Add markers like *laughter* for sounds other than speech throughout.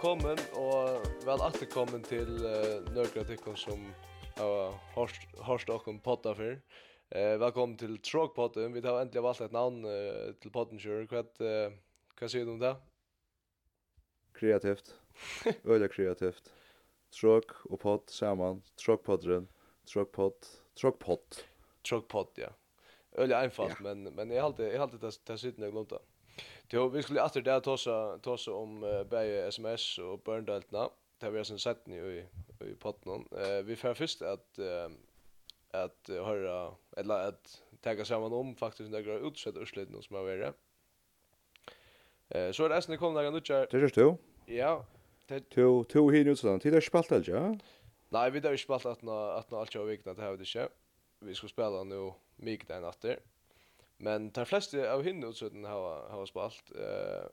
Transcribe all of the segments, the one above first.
velkommen og vel atterkommen til uh, Nørgra tikkon som har uh, hørst dere potta før. Uh, velkommen til Trogpodden. Vi har endelig valgt et navn uh, til potten kjør. Hva, uh, hva sier du om det? Kreativt. *laughs* Øyla kreativt. Tråk og pott saman. Trogpodderen. Trogpodd. Trogpodd. Trogpodd, ja. Øyla einfalt, ja. men, men jeg halte, jeg alltid det, det sittende jeg glemte det. Jo, vi skulle alltid där tossa tossa om uh, bäge SMS och burndeltna. Det har vi sen sett ni i i potten. Eh vi får först att uh, att höra eller att tagga samman om faktiskt några utsett urslidna som har varit. Eh så är det sen kom några nutcher. Det är du? Ja. Det to to hin utsett. Det är spalt alltså. Ja? Nej, vi där spalt att att allt jag vikna det här det inte. Vi ska spela nu mig den natter. Men de fleste av hinne utsøtten har, har spalt, uh,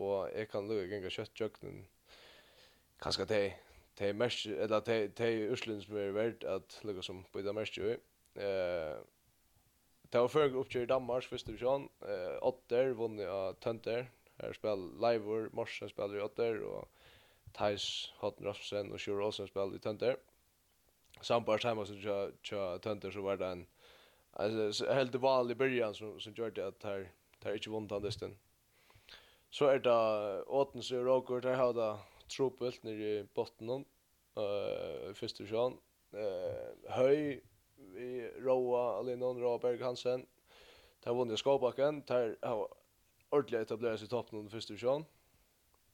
og jeg kan lukke gjenga kjøttjøkken. kanskje de, de, mest, eller de, de er som er verdt at lukke som byda mest jo. Uh, det var føring oppkjør i Danmark, første divisjon, uh, Otter, vunnet av Tønter. her spiller Leivor, Morsen spiller i Otter, og Thais, Hotten Rasmussen og Sjur Olsen spiller i Tønter. Tønder. Sambar som kjører Tønter så var det en Alltså helt det val i början som som gör det att här tar inte vunnit han desten. Så är det åten så rocker där har det tropelt nere i botten eh första sjön eh höj vi Roa Alinon Roberg Hansen där vunnit skåbacken där har ordentligt etablerat sig i toppen under första sjön.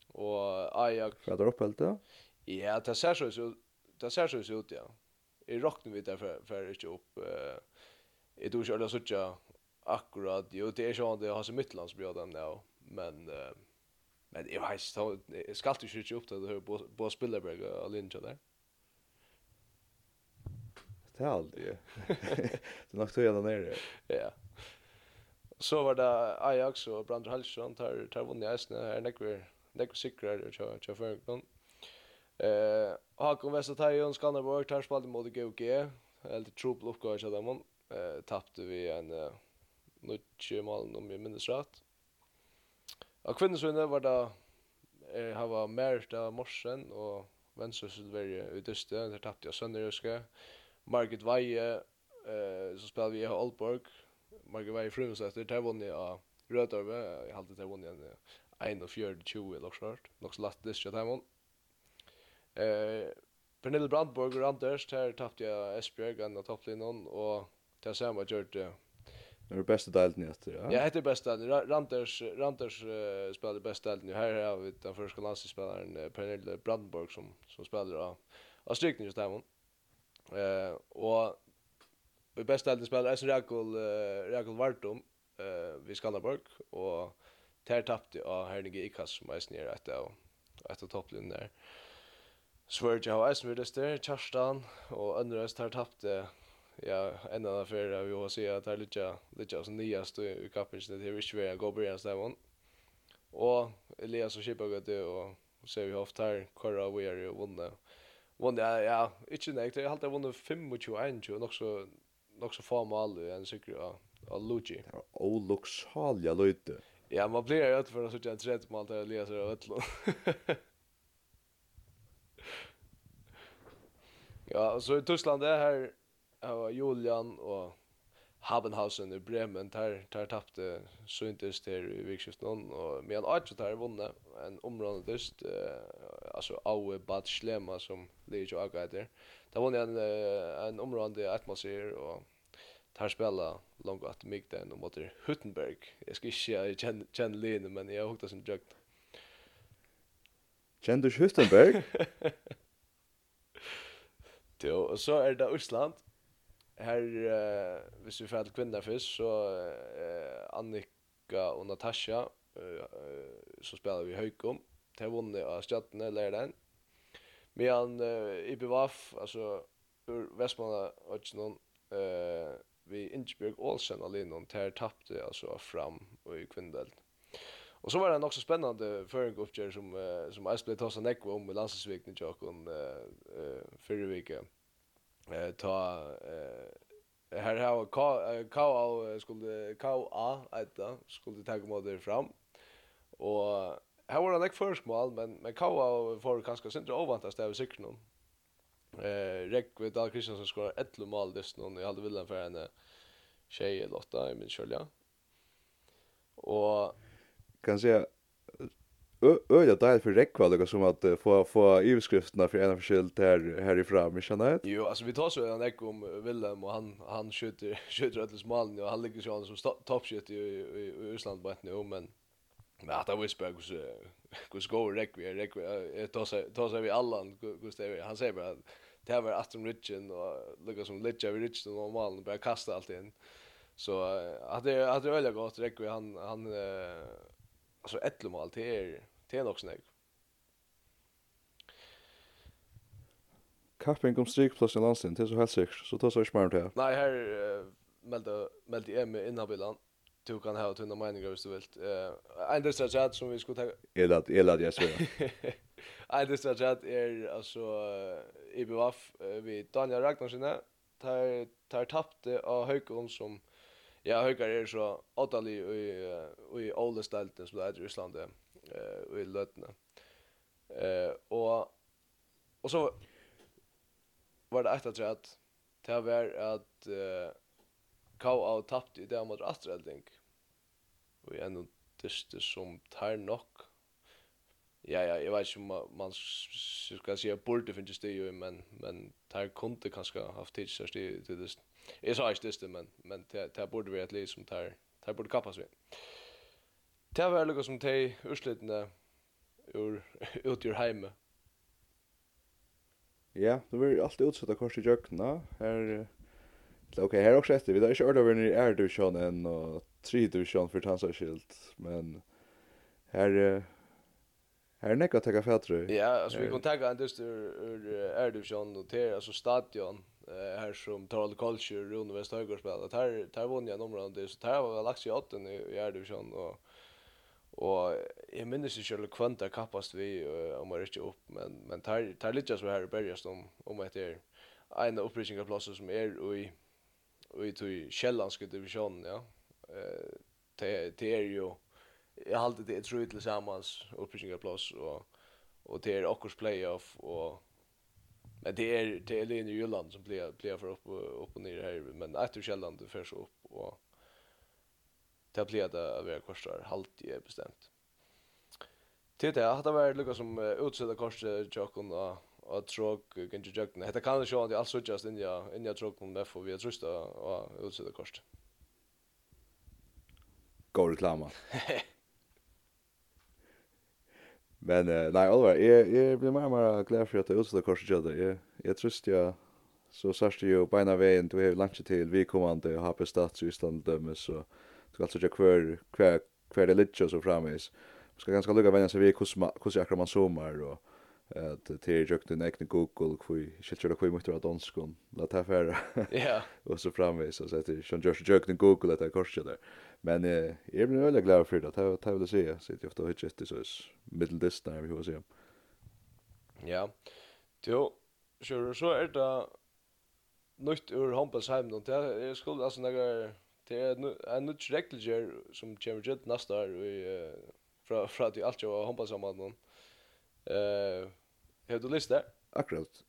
Och Ajax Fredrik Uppelt ja. Ja, det ser så ut. Det ser så ut ja. I rocknar vi där för inte upp eh jeg tror ikke inte att jag akkurat jo det är sånn at jeg har så mycket landsbröd nu men uh, men jeg vet ikke, jeg skal du ikke opp til å høre på Spillerberg og Linja der. Det er aldri, det *laughs* er nok tog gjennom nere. Ja. Så var det Ajax og Brandr Hallström tar tar vunnit Eisne här nekver nekker, sikrar och kör kjør før, någon. Eh Hakon Westertajon Skanderborg tar spalte mot GOG. eller trupel oppgave, så dem, man eh, tappte vi en uh, nutje mål om jag minns rätt. Och kvinnesvinnet var det eh, har var Merta Morsen och vänster Sudverige utyste, där tappte jag sönder jag ska. Margit Veje eh, så spelade vi i Aalborg. Margit Veje det var vann jag av Rødorve, jeg det til vunnet en 41-20 eller snart, nok så det disse til. Eh, Pernille Brandborg og Anders, her tappte jeg Esbjerg, en av topplinjen, og det samma gjort det. Det är bästa delen efter, ja. Ja, det är bästa delen. Randers Randers uh, spelar bästa delen. Här har vi den första landslagsspelaren uh, Pernille Brandenburg som som spelar av av strykning just där Eh och i bästa delen spelar Eisen Rakol uh, Rakol Vartum eh vi Skanderborg och Ter tappte av Hernige Ikas som Eisen är ett av ett av topplinjen där. Svärja har Eisen vi det där Kjarstan och Andreas Ter tappte ja, en av affär vi har sett att det är lite, lite av sin nyaste i kappingen. Det är inte värre att gå på deras där Och Elias och Kippa gått det och så vi har haft här korra och vi har ju vunnit. Vunnit, ja, ja, inte nej. Jag har alltid vunnit 25-21 och också, också få mål i en cykel av, av Luigi. Det var oluxaliga löjte. Ja, man blir ju för att sitta en tredje mål där Elias är av *laughs* Ja, så i Tyskland det här av Julian og Habenhausen i Bremen där där tappte Suntes där i vikskiften och medan Archer där vunne en område just eh, alltså Aue Bad Schlema som ligger ju aga där. Där vann en en område atmosfär och där spela långt att mig den och mot Huttenberg. Jag ska inte känna känna Lene men jag hoppas som jukt. Kände du Huttenberg? *laughs* Jo, och så är det Island. Her, uh, hvis vi får til kvinner først, så uh, Annika og Natasha, uh, uh, så spiller vi Høykom, de har vunnet av Stjattene, Lærdein. Medan uh, i IBVAF, altså ur Vestmanna, og ikke noen, uh, vi Ingeborg Olsen alene, de har tapt det altså fram og i kvinnedelen. Og så var det en också spennende føring oppgjør som uh, som Ice Blade har så om i landsvägen i Jokon uh, uh, förra veckan eh ta eh här har K K skulle K A äta skulle ta komma där fram. Och här var det ett förskmal men men K A får ganska sindra ovantast av cykeln. Eh Rek vid Dal Kristiansson skorar 11 mål det någon jag hade villen för en tjej eller åtta i min kölja. Och kan säga öliga där för räckvall det som att få få överskrifterna för ena förskilt här härifrån men känner Jo alltså vi tar så en ek om Willem och han han skjuter *laughs* skjuter alla smalen och han ligger så som toppskytt i i Island på ett nu men men att det Westberg så räck vi räck vi tar så tar vi alla kus det han säger bara det var Aston Richen och lukar som Litcha vid Richen och malen bara kasta allt in. Så att det att det är väldigt gott räckva han han alltså ett mål till er. Det er nok snakk. Kapping om strikplassen i landstiden, det er så helt sikkert, så tar så ikke mer om det. Nei, her uh, meldte, meldte jeg med innhabilan. Du kan ha tunna meninger hvis du vil. Uh, en distra chat som vi skulle ta... Elad, elad, jeg sier. *laughs* en distra chat er altså uh, IBVF uh, vi Daniel Ragnarssonne. Tar, tar tappte av Haukelund som... Ja, Haukar er så åttalig i, i Ålestelten som det er i Islandet eh i lötna. Eh och och så var det ett att rätt det var att eh KO tappte i det mot Astralding. Och ändå det som tar nok. Ja ja, jag vet inte om man, ska säga borde finns det ju men men tar kunde kanske haft tid så det det är så här det men men det borde vi ett liksom tar tar borde kapas vi. Eh Det var lukka som tei urslitene ur, ut *laughs* ur heime. Ja, det var alltid utsett av kors i jøkna. Her, ok, her også etter, vi har ikke ordet vært i ærdivisjon enn og tridivisjon for tansaskilt, men her, her er nekka teka fætru. Ja, altså vi kan teka en dyst ur ærdivisjon og til, altså stadion, här som Tarald Kolsjur, Rune West Högerspel, att här, här vann jag nummer så här var lagt i åtten i, i ärdivisjon och Og jeg minnes ikke selv kvann det kappast vi, om jeg ikke opp, men, men tar, tar litt så her i bergast om, om at det er en av opprykningsplasser som er i, i tog kjellanske divisjonen, ja. Uh, det, det er jo, jeg halte det, jeg tror til sammans opprykningsplass, og, og det er akkurs playoff, og Men det är er, det är er Linje Jylland som blir blir för upp upp och ner här men efter Kjelland det förs upp och Det blir det att vara korsar halt i bestämt. Till det hade varit lukka som utsätta korset jocken och och tråk kan ju jukna. Det kan ju sjå att alltså just in ja in ja tråk med för vi trusta och utsätta korset. Går reklama. Men uh, nej allvar, jag jag blir mer och mer glad för att det utsätta korset jag Jag jag trust jag så särskilt ju på ena vägen du har lunch till vi kommer inte ha på stats i Island dömes så ska alltså jag kvar kvar kvar det lite så framis ska ganska lugga vänja sig vid hur hur akkurat man zoomar och att det är jukt en egen Google kvui shit jag kvui måste att danskon la ta för ja *laughs* och så framis så att det som just jukt en Google att det kostar där men eh jag blir väldigt glad för det att ta vill se så det ofta hittar det så middle distance vi hur så ja Jo, så så er det nytt ur Hampelsheim då. Det är skuld alltså några Det är en nytt regler som kommer ut nästa år i fra fra att allt jag hoppas om att någon eh har du lyst där? Akkurat.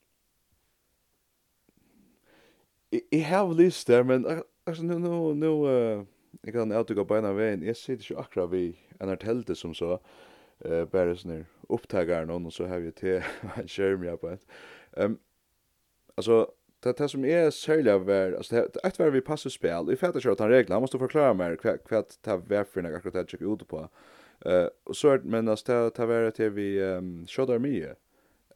I har lyst där men alltså nu nu nu jag kan inte gå på ena vägen. Jag sitter ju akkurat vi en artelte som så eh bara sån upptagaren och så *laughs* har vi till en skärm jag på ett. Ehm alltså det det som är sälja var alltså ett var vi passar spel. Vi fattar att han reglerna måste förklara mer kvad ta var för några akkurat check ut på. Eh och så men alltså det ta vara till vi ehm shoulder me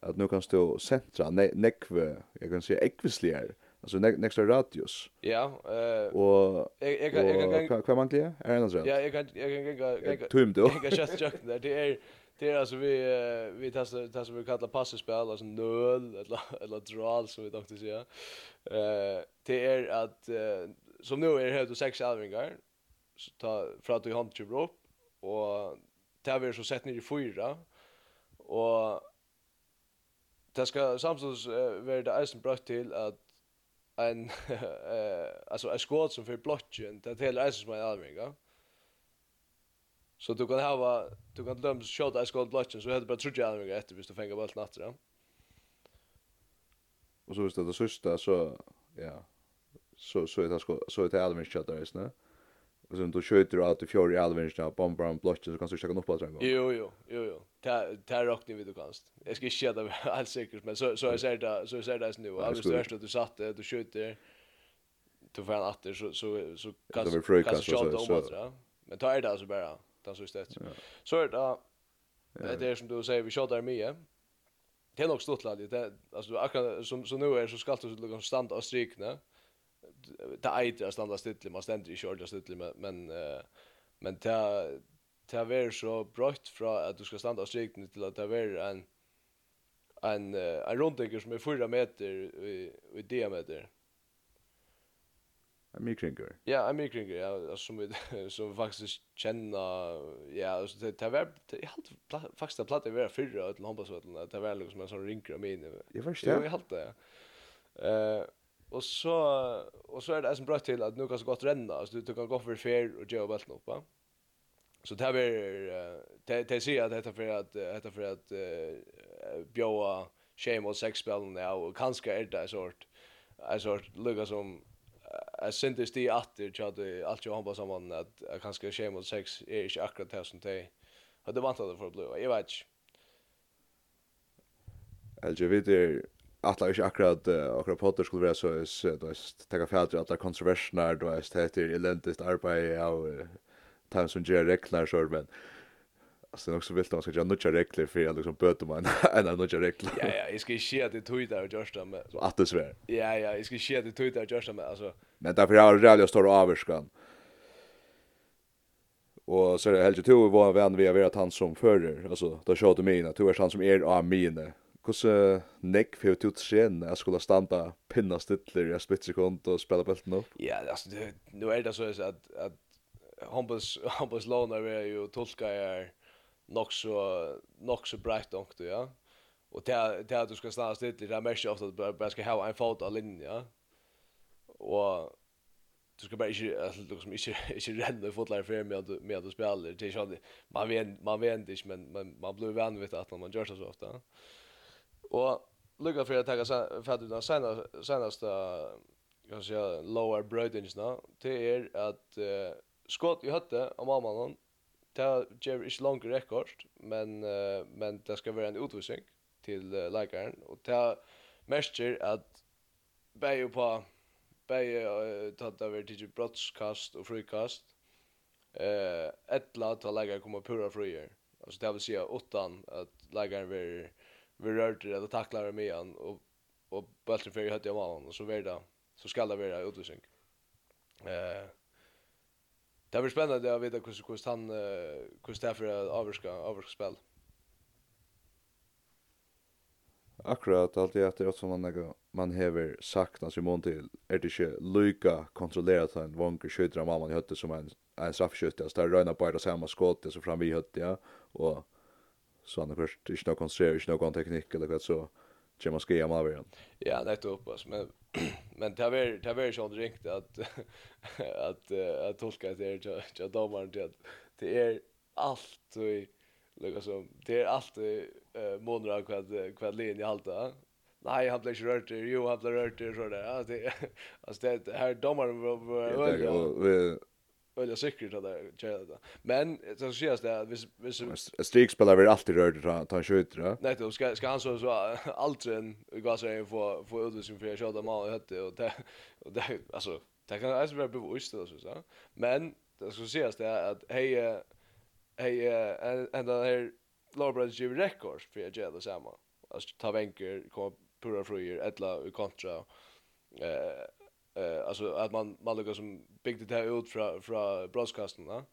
att nu kan stå centra neckve jag kan se ekvislier alltså nästa radius. Ja, eh och jag jag jag kan kan man klä? Är det något? Ja, jag kan jag kan jag kan jag kan då. Jag kan just check där det är Det är alltså vi vi testar som vi kallar passespel alltså nöl eller eller drall som vi tänkte säga. Eh det är att som nu är det sex alvingar så ta för att du har inte upp och tar vi så sett ner i fyra och det ska samtidigt vara det eisen brött till att en *laughs* eh alltså en skåd som för blocken det heller eisen som en alvingar. Så du kan hava, du kan dømme shot i skål blotchen, så heter bara bare trudja anringa efter hvis du fengar bult natter, ja. Og så visst det sista så, ja, så, så är det, så är det alvinskjøtt der, isne. Og så du då skjuter du fjord i alvinskjøtt, bomb bomb blotchen, så kan du checka upp på det en. Jo, jo, jo, jo. Det er rockning vid du kanst. Jeg skal inte gjøre det helt sikkert, men så, så er det det, så er det det nu. Alltså du hørst at du satt det, du skjuter du får en åter så, så, så, kan du så, så, så, så, så, så, så, så, den så istället. Så är det det är som du säger vi kör där med. Det är nog stort lad det alltså akkurat som så nu är så skall du liksom stanna och strykna. Det är inte att stanna stilla man ständer i kört stilla men men men ta ta är så brött från att du ska stanna och strykna till att ta är en en en rundinker som är 4 meter i, i diameter är Mikringer. Ja, är mycket. Ja, som vi *laughs* som faktiskt känner ja, alltså det det var jag hade faktiskt att platta vara förra till handbollsvallen. Det var liksom en sån rinkar av min. Jag förstår. Jag hade det. Eh och så och så är det som bra till att nu kan så gott ränna, Alltså du kan gå för fyr och göra bollen upp, va? Så det här är det det ser att detta för att detta för att bjöa shame tjej sex spelen ja och kanske är det sort alltså lukka som Jeg syntes de atter til allt jag hoppas håndball att at kanske skje mot sex är inte akkurat det som det hadde vant det for å bli. jag vet ikke. Jeg vet ikke att det akkurat akkurat uh, potter skulle vara så är det att ta för att det är kontroverserna då är det heter eländigt arbete av times som ger reklar så men Alltså det är också vilt att man ska göra nutja regler för att liksom böta man en av nutja regler. Ja, ja, jag ska inte säga att det tog där och görs det med. Så att det svär. Ja, ja, jag ska inte säga att det tog där och görs det med, alltså. Men därför har det rädda stor avvärskan. Och så är det helt ju var vän vi har att han som förr, alltså då kör du mina, du är han som är av mina. Hur neck för att ut sen jag skulle stanna pinna stiller i spetsekont och spela bulten upp. Ja, alltså det, nu är det så att att Hampus Hampus lånar vi ju tolkar nog så nog så bright du ja. Och det at du ska stanna still, det mest ofta att bara ska ha en fot av linje ja. Och du ska bara inte alltså liksom *laughs* inte inte renna fotlar för mig att med att spela det är ju man vet man vet inte men man man blir vet vid att man gör så ofta. Och lukka för att ta för att den senaste senaste kan säga lower broadings nå det är att skott i hötte om mamman det ger inte långt rekord men uh, men det ska vara en utvisning till uh, läkaren och det märker att bäj på bäj uh, tatt över till brottskast och frikast eh ettla ta lägga komma pura frier alltså det vill säga åttan att lägaren vill vill rört det att tackla med han och och bulten för högt jag var och så vidare så ska det vara utvisning eh Det blir spännande att veta hur hur han hur det är för avskriva avskriva spel. Akkurat allt det att det som man man häver sagt i Simon till är det inte Luka kontrollerat en vanker skjuter mamma i hötte som en en straffskytt där står Röna på det samma skottet så fram vi hötte ja och så han först inte någon konstruerar inte någon teknik eller vad så Jim Mosqueda mal igen. Ja, nettopp alltså men *clears throat* men det är det har varit så drinkt att att att tolka det är jag domaren till att det är allt och lukka som det är allt eh månader kvad kvad linje halta Nej, han blev rört Jo, han blir rört så där. Alltså det alltså det här domaren var var öliga säkert att det gör det. Men så ses det att vis vis streakspelare väl alltid röra ta ta skjuter. Nej, då ska ska han så så aldrig en gasar få få utvisning för att köra mål hette och det och det alltså det kan alltså vara bevisst alltså så. Men det ska ses det att hej hej ända här Lawrence Jimmy records för att göra det samma. Alltså ta vänker komma pura fröjer ettla kontra eh Eh alltså att man man lukar som byggde det här ut från från broadcasten va.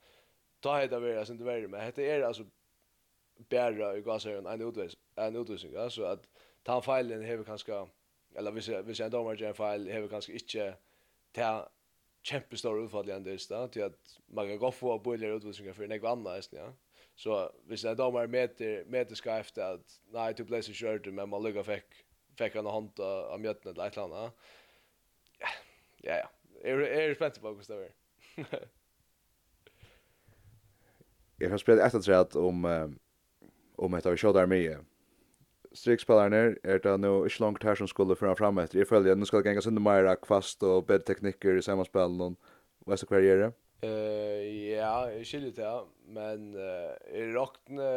Ta det där vara sen det vara men det är alltså bättre i gasar en utvis en utvisning alltså att ta filen har kanske eller vi ser vi ser en domare ger file har kanske inte ta kämpestor utfallande det då till att man kan gå få bollar utvisningar för något annat ja. Så hvis en domare mäter mäter ska efter at nei, du ble så kjørt, men man lukar fikk, fikk han hand av mjøttene eller et eller annet. Ja, ja. Er er spent på hvordan *laughs* det er. Jeg har spilt etter trett om um, om et av Shot mye. Strikspillerne er det nå ikke langt her som skulle føre fram etter. Jeg føler at nå skal det gange sinne mer kvast og bedre teknikker i sammenspillen og hva skal hver gjøre? Uh, ja, jeg skiljer til det, men uh, jeg råkne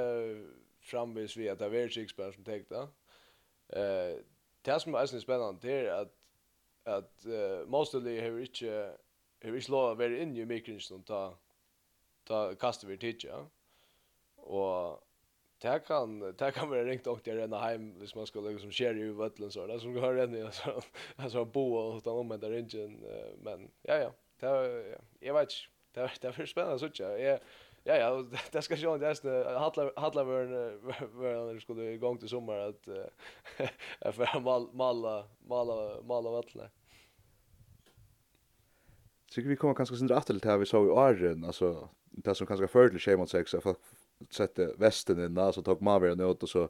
framvis vi at det er strikspillere som tenkte. Uh, det som er spennende er at at uh, mostly har ikke har ikke lov å være inne i mikrofonen ta ta kaste vi tidja. Og det kan det kan være ringt och det rena hem hvis man skulle liksom share i vattnet så där som går *laughs* den i så alltså bo och ta om den ringen men ja ja det jag vet det är det är för spännande så tjå ja ja ja *laughs* det ska ju inte nästa hatla hatla var när skulle igång till sommar att *laughs* för mal mala mala mala vattnet Så vi kommer kanskje sindra atter till her vi så i åren, altså, det som kanskje för til skjema sex, at folk sette vesten inn, altså, tok maveren ut, og så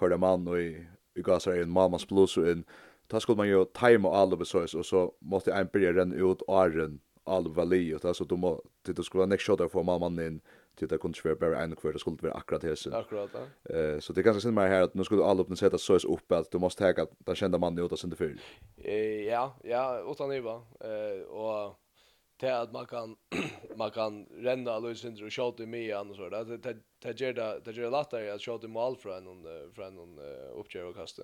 körde mann, og i, i gasar inn, mammas blus og inn, da skulle man jo time og alle besøys, og så måtte en byrja renne ut åren, alle vali, og da så du må, til du skulle være nek för mamman inn, till det kunde vara bara en kvar det skulle vara akkurat här Akkurat. Eh så det kanske synd mer här att nu skulle alla öppna sätta sås upp att du måste ta den kända mannen ut och sen det fyll. Eh ja, ja, utan det va. Eh och det att man kan man kan renna alla synder och skjuta med annars så där det det ger det det ger lättare att skjuta mål från någon från någon uppgör och kasta.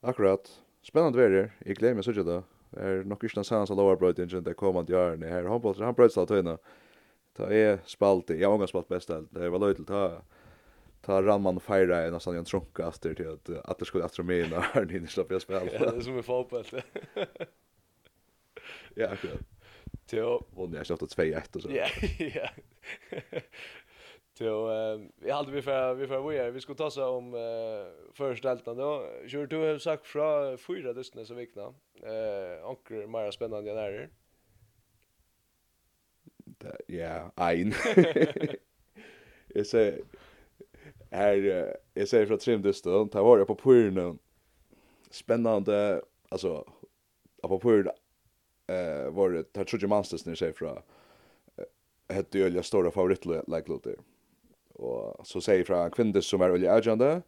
Akkurat. Spännande väder. Jag glömmer mig så det. Är nog inte sen så lower bright engine det kommer att göra när här han bröt han bröt så att höna. Ta är spalt. Jag har spalt bäst allt. Det var löjligt att ta ramman fira en nästan en trunka efter till att det skulle efter mig när ni inte slapp jag spela. *laughs* Ja, det är som i fotboll. *laughs* ja, akkurat. Till vann jag snart 2-1 och så. Ja, *laughs* ja. Till eh jag hade vi för vi för vi vi skulle ta så om eh första deltan då. Kör du har sagt från fyra dustna så vikna. Eh onkel mer spännande än är. Ja, ein. Jag säger här jag säger från trimdusten, där var jag på Pyrn. Spännande, alltså på Pyrn eh var det tar Trojan Monsters när säger från hette ju jag stora favoritlåtar. Och så säger från Kvindes som är olja agenda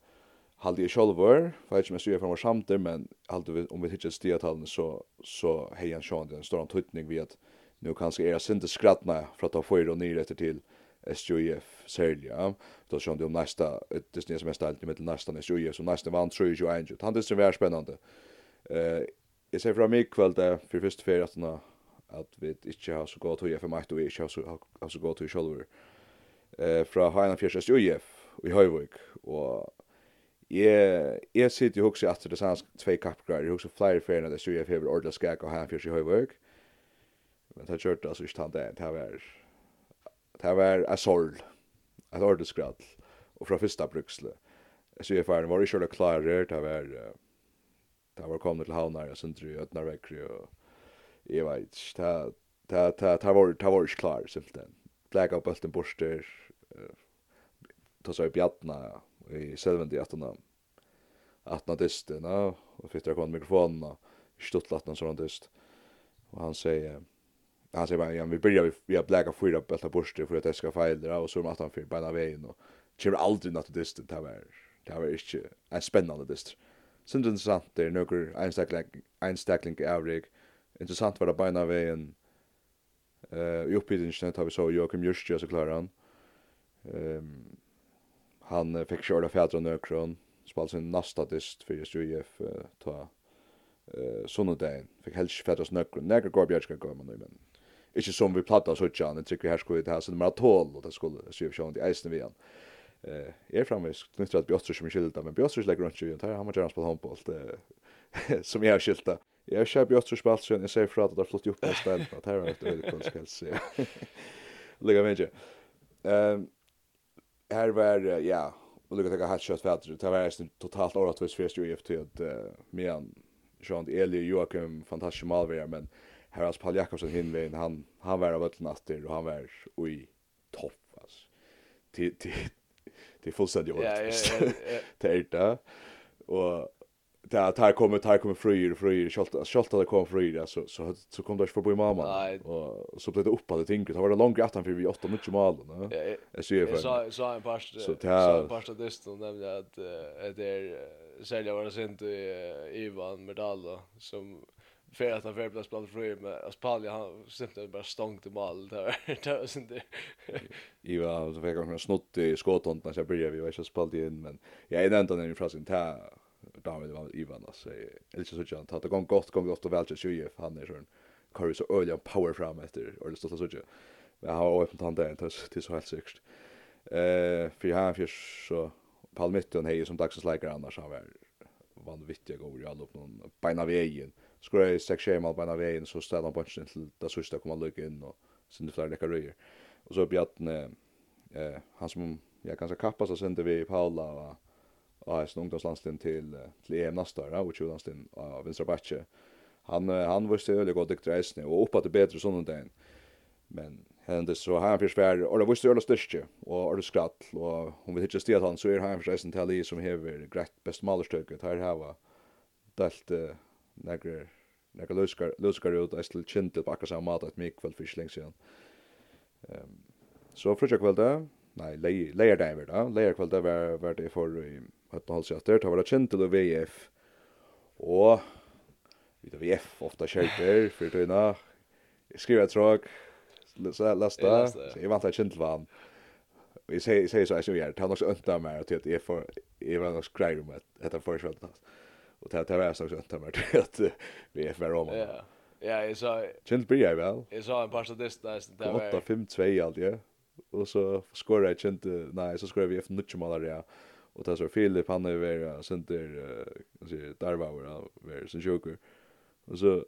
halde jeg sjolver, for jeg ikke mest gjør for meg men halde vi, om vi ikke stiger tallene, så, så hei han sjående en stor antutning ved at nu kanskje er jeg sinte skrattna fra ta fyrir og nyr etter til, SJF sälja då så det om nästa det är som är ställt med nästa SJF så nästa vann tror ju Angel. Han det är väldigt spännande eh jag ser fram mig kväll där för första för att att vi inte har så gott höja för mig då vi inte har så har så gott hur shoulder. eh från Hainan Fjärs SJF i Höjvik och Jeg, jeg sitter jo også at det sanns tvei kappgrar, jeg også flere ferien at SJF hever ordla skak og han fyrir i høyvøk. Men det har kjørte altså ikke tant det, det var Det var en sorg, et ordenskrall, og fra første bruksle. Jeg sier jeg var ikke klar klarer, det var, det var kommet til havnar, jeg synes i Øtnarvekri, og jeg vet ikke, det, var, det var ikke klar, simpelthen. Blæk av bølten borster, ta seg i bjattna, i selvendi attna, attna distina, og fikk dere kommet mikrofonen, og stuttlattna sånn dist, og han sier, han säger bara, ja, vi börjar vi, har bläka fyra bälta borster för att det ska fejla och så är man att han fyra bena vägen och kommer aldrig något distant. Det var, det var inte en spännande distant. Så intressant det är några enstakling i avrik. Intressant var det bena vägen. Uh, I uppbyggningen tar vi så Joakim Jurstjö så klarar han. Um, han fick köra fjädra nökron. Spalt sin nästa dist för just UF uh, ta eh uh, sondagen fick helst fjädra nökron. Nägra går bjärska går man nu men Ikke som vi platta så ikke, han trykker her skulle det her, så nummer 12, og det skulle syv sjående i eisen vi han. Eh, er framvis knyttet at Bjotstrøs som er skilda, men Bjotstrøs legger rundt i han, han må gjerne spille håndbolt, *laughs* som jeg har skilda. Jeg har kjøpt Bjotstrøs på alt, så jeg ser fra at det har flott opp på spennende, at her er det veldig kvansk helse. Ligga med ikke. Her var, ja, och lukka teka hatt kjøtt fætter, det var eisen totalt åretvis fyrst jo i FT, at medan Sjønd Eli Joakim, fantastisk malverjar, men här alltså Paul Jakobsen hinvin han han var av öllnaster och han var oj topp alltså till till till fullständigt ja, ja, ja, det är det och där här kommer här kommer fröjer fröjer skolt skolt det kommer fröjer alltså så så kom det förbi mamma. Och så blev det uppe det tänker det var det långt efter för vi åtta mycket mål va jag ser för så så en par så en par det stod nämligen att det är sälja var sent i Ivan Medalla som för att han förblås bland fri med Aspalja han simpelthen bara stångt i mål där där *laughs* sen det. Jo, så fick han snott i skotthånden så jag började vi var inte spalt in men jag är ändå när i frasken ta David var Ivan alltså eller så så han att det går gott går gott och väl så ju han är sån Curry så öliga power fram efter och det så så så. Men han har öppnat han där till så helt säkert. Eh för han fick så Palmitten hejer som dagsens läkare annars han var vanvittiga går i alla upp någon beina vägen skor jeg stek skjema på en av veien, så stel han bunchen til det sørste kom han lykke inn, og sinde flere nekka røyer. Og så Bjartne, eh, han som, ja, kanskje kappas så sinde vi i Paula, og av en ungdomslandslinn til, til EM neste år, og 20-landslinn av Vinstra Batje. Han, han var støylig god dykter eisne, og oppa til bedre sånn enn Men hendes så har han fyrir svær, og det visste øyla styrstje, og det skratt, og hun vil hitje stiet han, så er han fyrir eisne til Ali som hever greit best malerstøkket, her hava delt nekre nekre løskar løskar ut eist til kjent til bakka saman mat at mig kvöld fyrir lengs igjen um, så frutja kvölda nei, leir dag var da leir kvölda var, var det for i høttenholdsjatter, ta var det kjent til VF og vi vet VF ofta kjelter for tøyna jeg skriver et tråk så jeg lasta, så jeg vant til kjent til vann Vi säger så här så gör det. Han också öntar mig att jag får jag var nog skräv med att detta försvalt. Og det här var så skönt att *laughs* at vi är för Roma. Ja. Ja, jag sa Chill blir vel. Jag sa en par statist där så var 8 5 2 allt ja. Och så skorar jag inte nej så skorar vi efter mycket mål där. Och där så Filip han är väl center vad säger Darvauer han är sen joker. Och så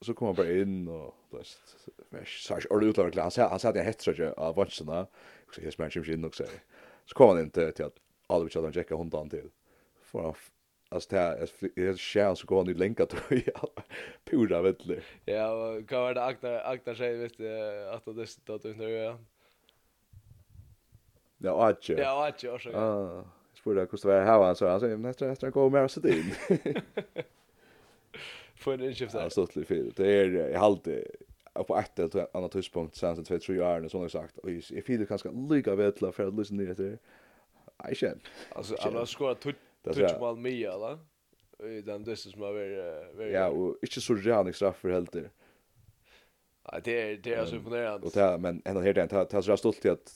så kom han bara in och fast så så ut ur glas han sa det hetsar ju av vattnet. Så jag smäller ju in och så. Så kom han inte till att alla vi körde checka hundan till. För Alltså det här är skär så går han ju länka tröja. *laughs* Pura vettlig. Ja, och kan vara det akta, akta sig vet du att det är att du ja. Ja, atje. Ja, atje också. Ah, jag spurade hur det var här han sa han sa nästa nästa gå mer så det. För en skiftet. Ja, så lite fel. Det är jag hade på ett eller annat tidspunkt sen så 2-3 år sån sagt. Och jag fyller kanske lika vetla för att lyssna ner det. Jag känner. Alltså, alla har skorat Det tror jag mal Mia va. I den distance som har varit Ja, och inte så rejält straff helt det. Ja, det är det är så imponerande. Och det men ändå helt det tar tar så stolt till att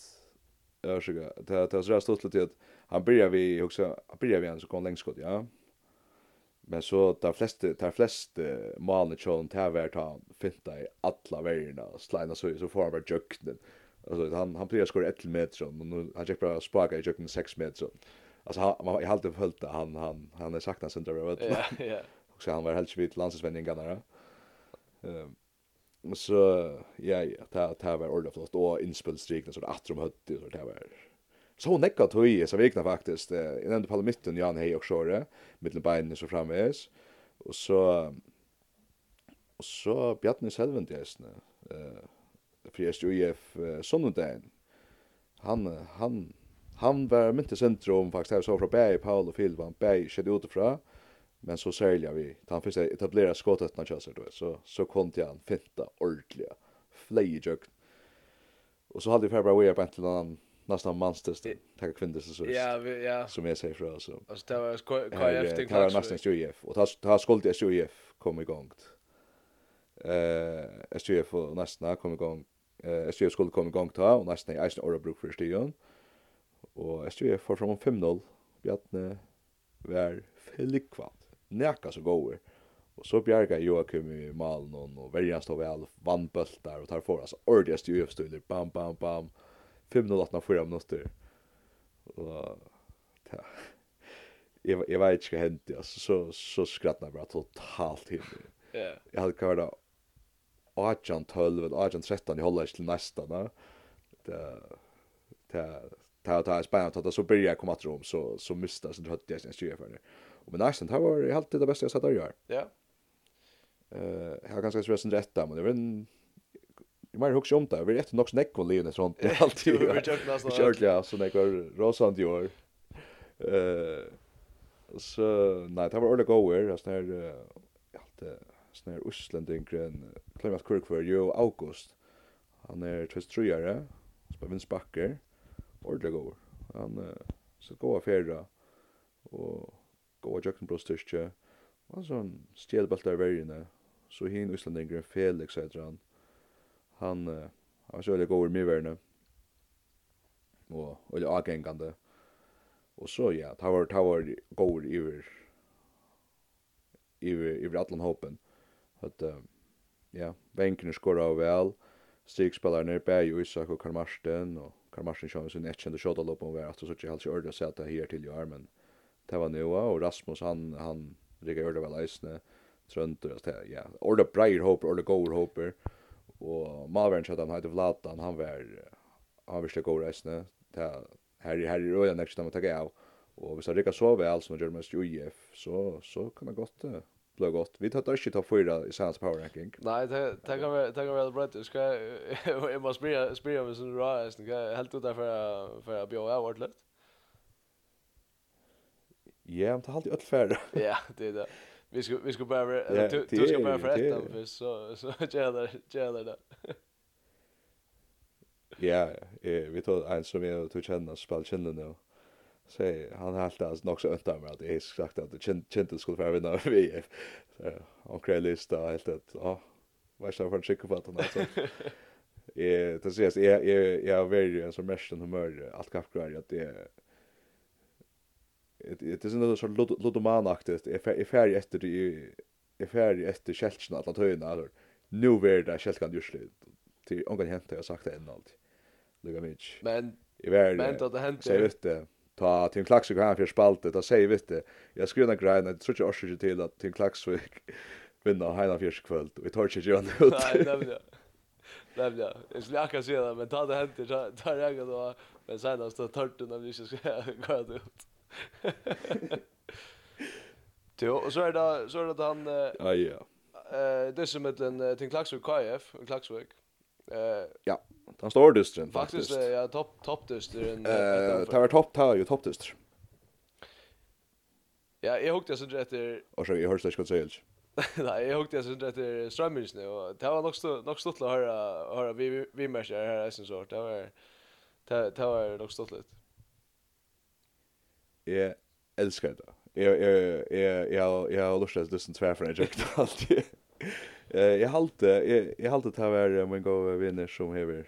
örsöka. Det tar så stolt till att han börjar vi också han börjar vi han så kom längst skott, ja. Men så tar flest tar flest malene tjålen til vart være ta finta i alla värdena och slina så, så får han bare jøknen. Alltså han, han blir skor 1 meter, så nu, han checkar bara spaka i jøknen 6 meter alltså man jag hade följt han han han är saknas sen där vet Ja, ja. Och så han var helt svit landsvänningarna. Ehm så ja ja, ta ta var ordet flott och inspelstrikna så att de hade så det var så neckat höj så vekna faktiskt. i den på mitten Jan Hej och Shore mitten benen så framväs. Och så och så Bjarne Selvent gästne. Eh för jag stod han han han var mynt centrum faktiskt här så från Berg Paul och Phil van Berg skedde utifrån men så säljer vi han första etablera skottet när Chelsea då så så kom till han finta ordliga flejejuk och så hade vi Fabra Weir på ett land nästan manstest tack kvinnor så ja ja som jag säger för så alltså det var KF det var nästan SJF och tas tas skuld till SJF kom igång eh SJF och nästan kom igång eh SJF skulle komma igång ta och nästan i Eisen Örebro för stion Og SGV får fram 5-0. Bjartne var flikvalt. Næka så gåer. Og så bjerga Joakim i malen og verjan stod vel vannbøltar og tar for altså ordentlig stjøvstunder. Bam, bam, bam. 5-0 atna 4 minutter. Og ja. Jeg, jeg vet ikke hva hendte, altså, så, så skrattna jeg bare totalt himmel. Yeah. Jeg hadde kvar da 18-12 eller 18-13 i holdet til nästa. Da. Det, det, ta ta spänna ta så börjar jag komma till rum så så måste så hade jag sen styra för det. Och men nästan det var alltid det bästa jag sett att göra. Ja. Eh, jag ganska stressen rätta rätt där men det var en Jag menar också om det. Vi är rätt nog snäck och leende sånt. Det är alltid vi kört nästan. Kört ja, så det går rosant i år. Eh så nej, det var ordentligt goer, alltså när allt sån här Östländinkren Clemens Kirk för ju august. Han är 23 år, spelar vinstbacker ordentlig god. Han uh, så gå av fjerde, og gå av jøkken brostyrkje, og han sånn stjelbalt av vergene, så hin Øslandingren Felix heter han, han uh, var så veldig god i mye og veldig avgengende, og så ja, det var, det var god i hver, i hver atlan håpen, at uh, ja, venkene skåret av vel, stigspillerne, Bæg og Isak og Karl Marsten, og Karl Martin sin ett kände shot upp om var att så tjej halsa ordet så att här till i armen. Det var Noa och Rasmus han han riggar ordet väl isne trönter att ja ordet Breyer Hoper ordet Goer Hoper och Malvern så han hade Vlatan, han var han visste Goer isne här här i röda nästa man ta av och vi så riggar så väl som Germans UF så så kan det gott blev gott. Vi tar inte ta fyra i Sands power ranking. Nej, det kan vara det kan vara bra. Ska jag måste spela spela med sin raw så jag helt ut där för för att bjuda vart lätt. Ja, men det har alltid öll färd. *laughs* Ja, det är det. Vi ska vi ska bara du du ska bara för ett för så så gäller gäller det. Ja, eh vi tog en som jag tog känna spelkänna nu. Så han helt alltså nog så önt med att det är sagt att det Chinton skulle vara vinna vi. Så och krällis där helt att ja, vad ska för checka på den alltså. Eh det ses är är jag en som resten humör allt kaffekvar att det det är sånt så ludomanaktigt. Är färg efter det är färg efter skältsna att höjna alltså. Nu vär det skältskan just det. Till ongan hämta jag sagt det än allt. Lugga mig. Men i världen. Men då det hänt. Så vet det ta Tim Klaxvik han för spaltet då säger vi det. Jag skriver en grej att söka orsak till att Tim Klaxvik *laughs* vinner hela fjärde kväll vi tar inte ju ut nej nej nej nej jag skulle kanske säga men ta det hänt ta ta jag då. Men sen då står törten om vi inte ska *laughs* gå ut. *laughs* Jo, och så är det så är det han ja, ja. Eh det som mellan Tim Klaxvik KF och Klaxvik. Eh ja, den står dystren faktiskt. Faktiskt ja, topp topp dystren. Eh, det var topp tar ju topp dyster. Ja, jag hukte så rätt där. Och så jag hörs det ska säga. *laughs* Nej, jag hukte så rätt där strömmings nu och det var nog nog stort att höra höra vi vi märker här är sen så Det var det det var nog stort lite. Jag älskar det. Jag jag jag jag jag har lust att lyssna för jag tyckte alltid. Eh jag halte jag, jag halte ta var min goda vinner som hever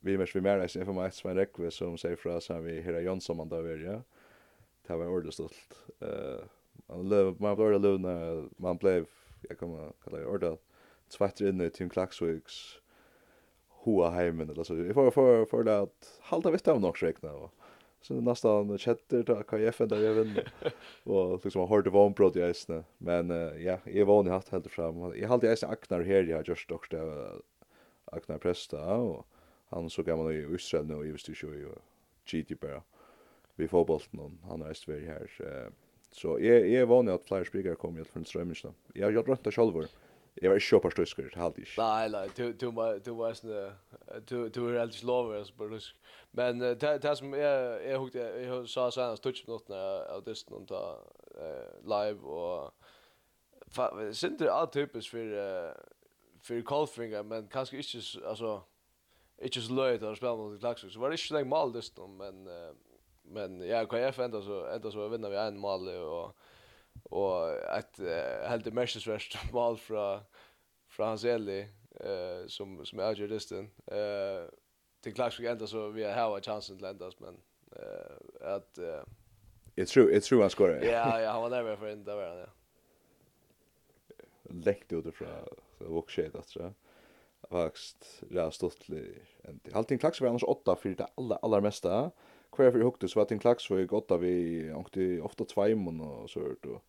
vi mest vi mer än för mig Sven Rekve som säger för oss så vi Hera Jonsson man där ja. Det var ordet stolt. Eh man lev man var alone man blev jag kommer kalla det ordentligt tvätter in i en klaxwigs hoa heimen eller så. Jag får för för det att halta vitt av något räkna och Så det nästan chatter då KF där jag vinner. *laughs* Och liksom har det var brott i isen. Men ja, jag var inte haft helt fram. Jag hade isen Agnar här jag just dock det Agnar Presta och han så gammal i Israel nu i visste ju GT bara. Vi får bollen han är svär här. Så jag jag var inte att flyga spelare kom ju från Strömmen. Jag har gjort rätt själv. Jag var ikke köpar stöskor, det hade ikke. Nei, nei, du du du var sånn, du du är helt slover, så bara lusk. Men det det som jeg jag huggt jeg sa sånn, här touch något av det någon ta live och synter all for, för för Colfinga men kanskje ikke, altså, ikke så løy til å spille mot Klaxvik. Så var det ikke så länge mål det men men ja, KF enda så enda så vinna vi en mål og, och et uh, helt mästersvärst mål *laughs* från hans Eli eh som som är juristen. Eh till klart skulle ändå så vi har en chansen att lända men eh att eh Jag tror jag tror han skorar. Ja, ja, han var där för inte han, Ja. Läckt ut från så vågshit att så. Vaxt rast stått ändå. Allting klaxar var annars åtta för det alla allra mesta kvar för hukte, så var det en klax for jeg godt av vi, ankte ofta två mån och så hört och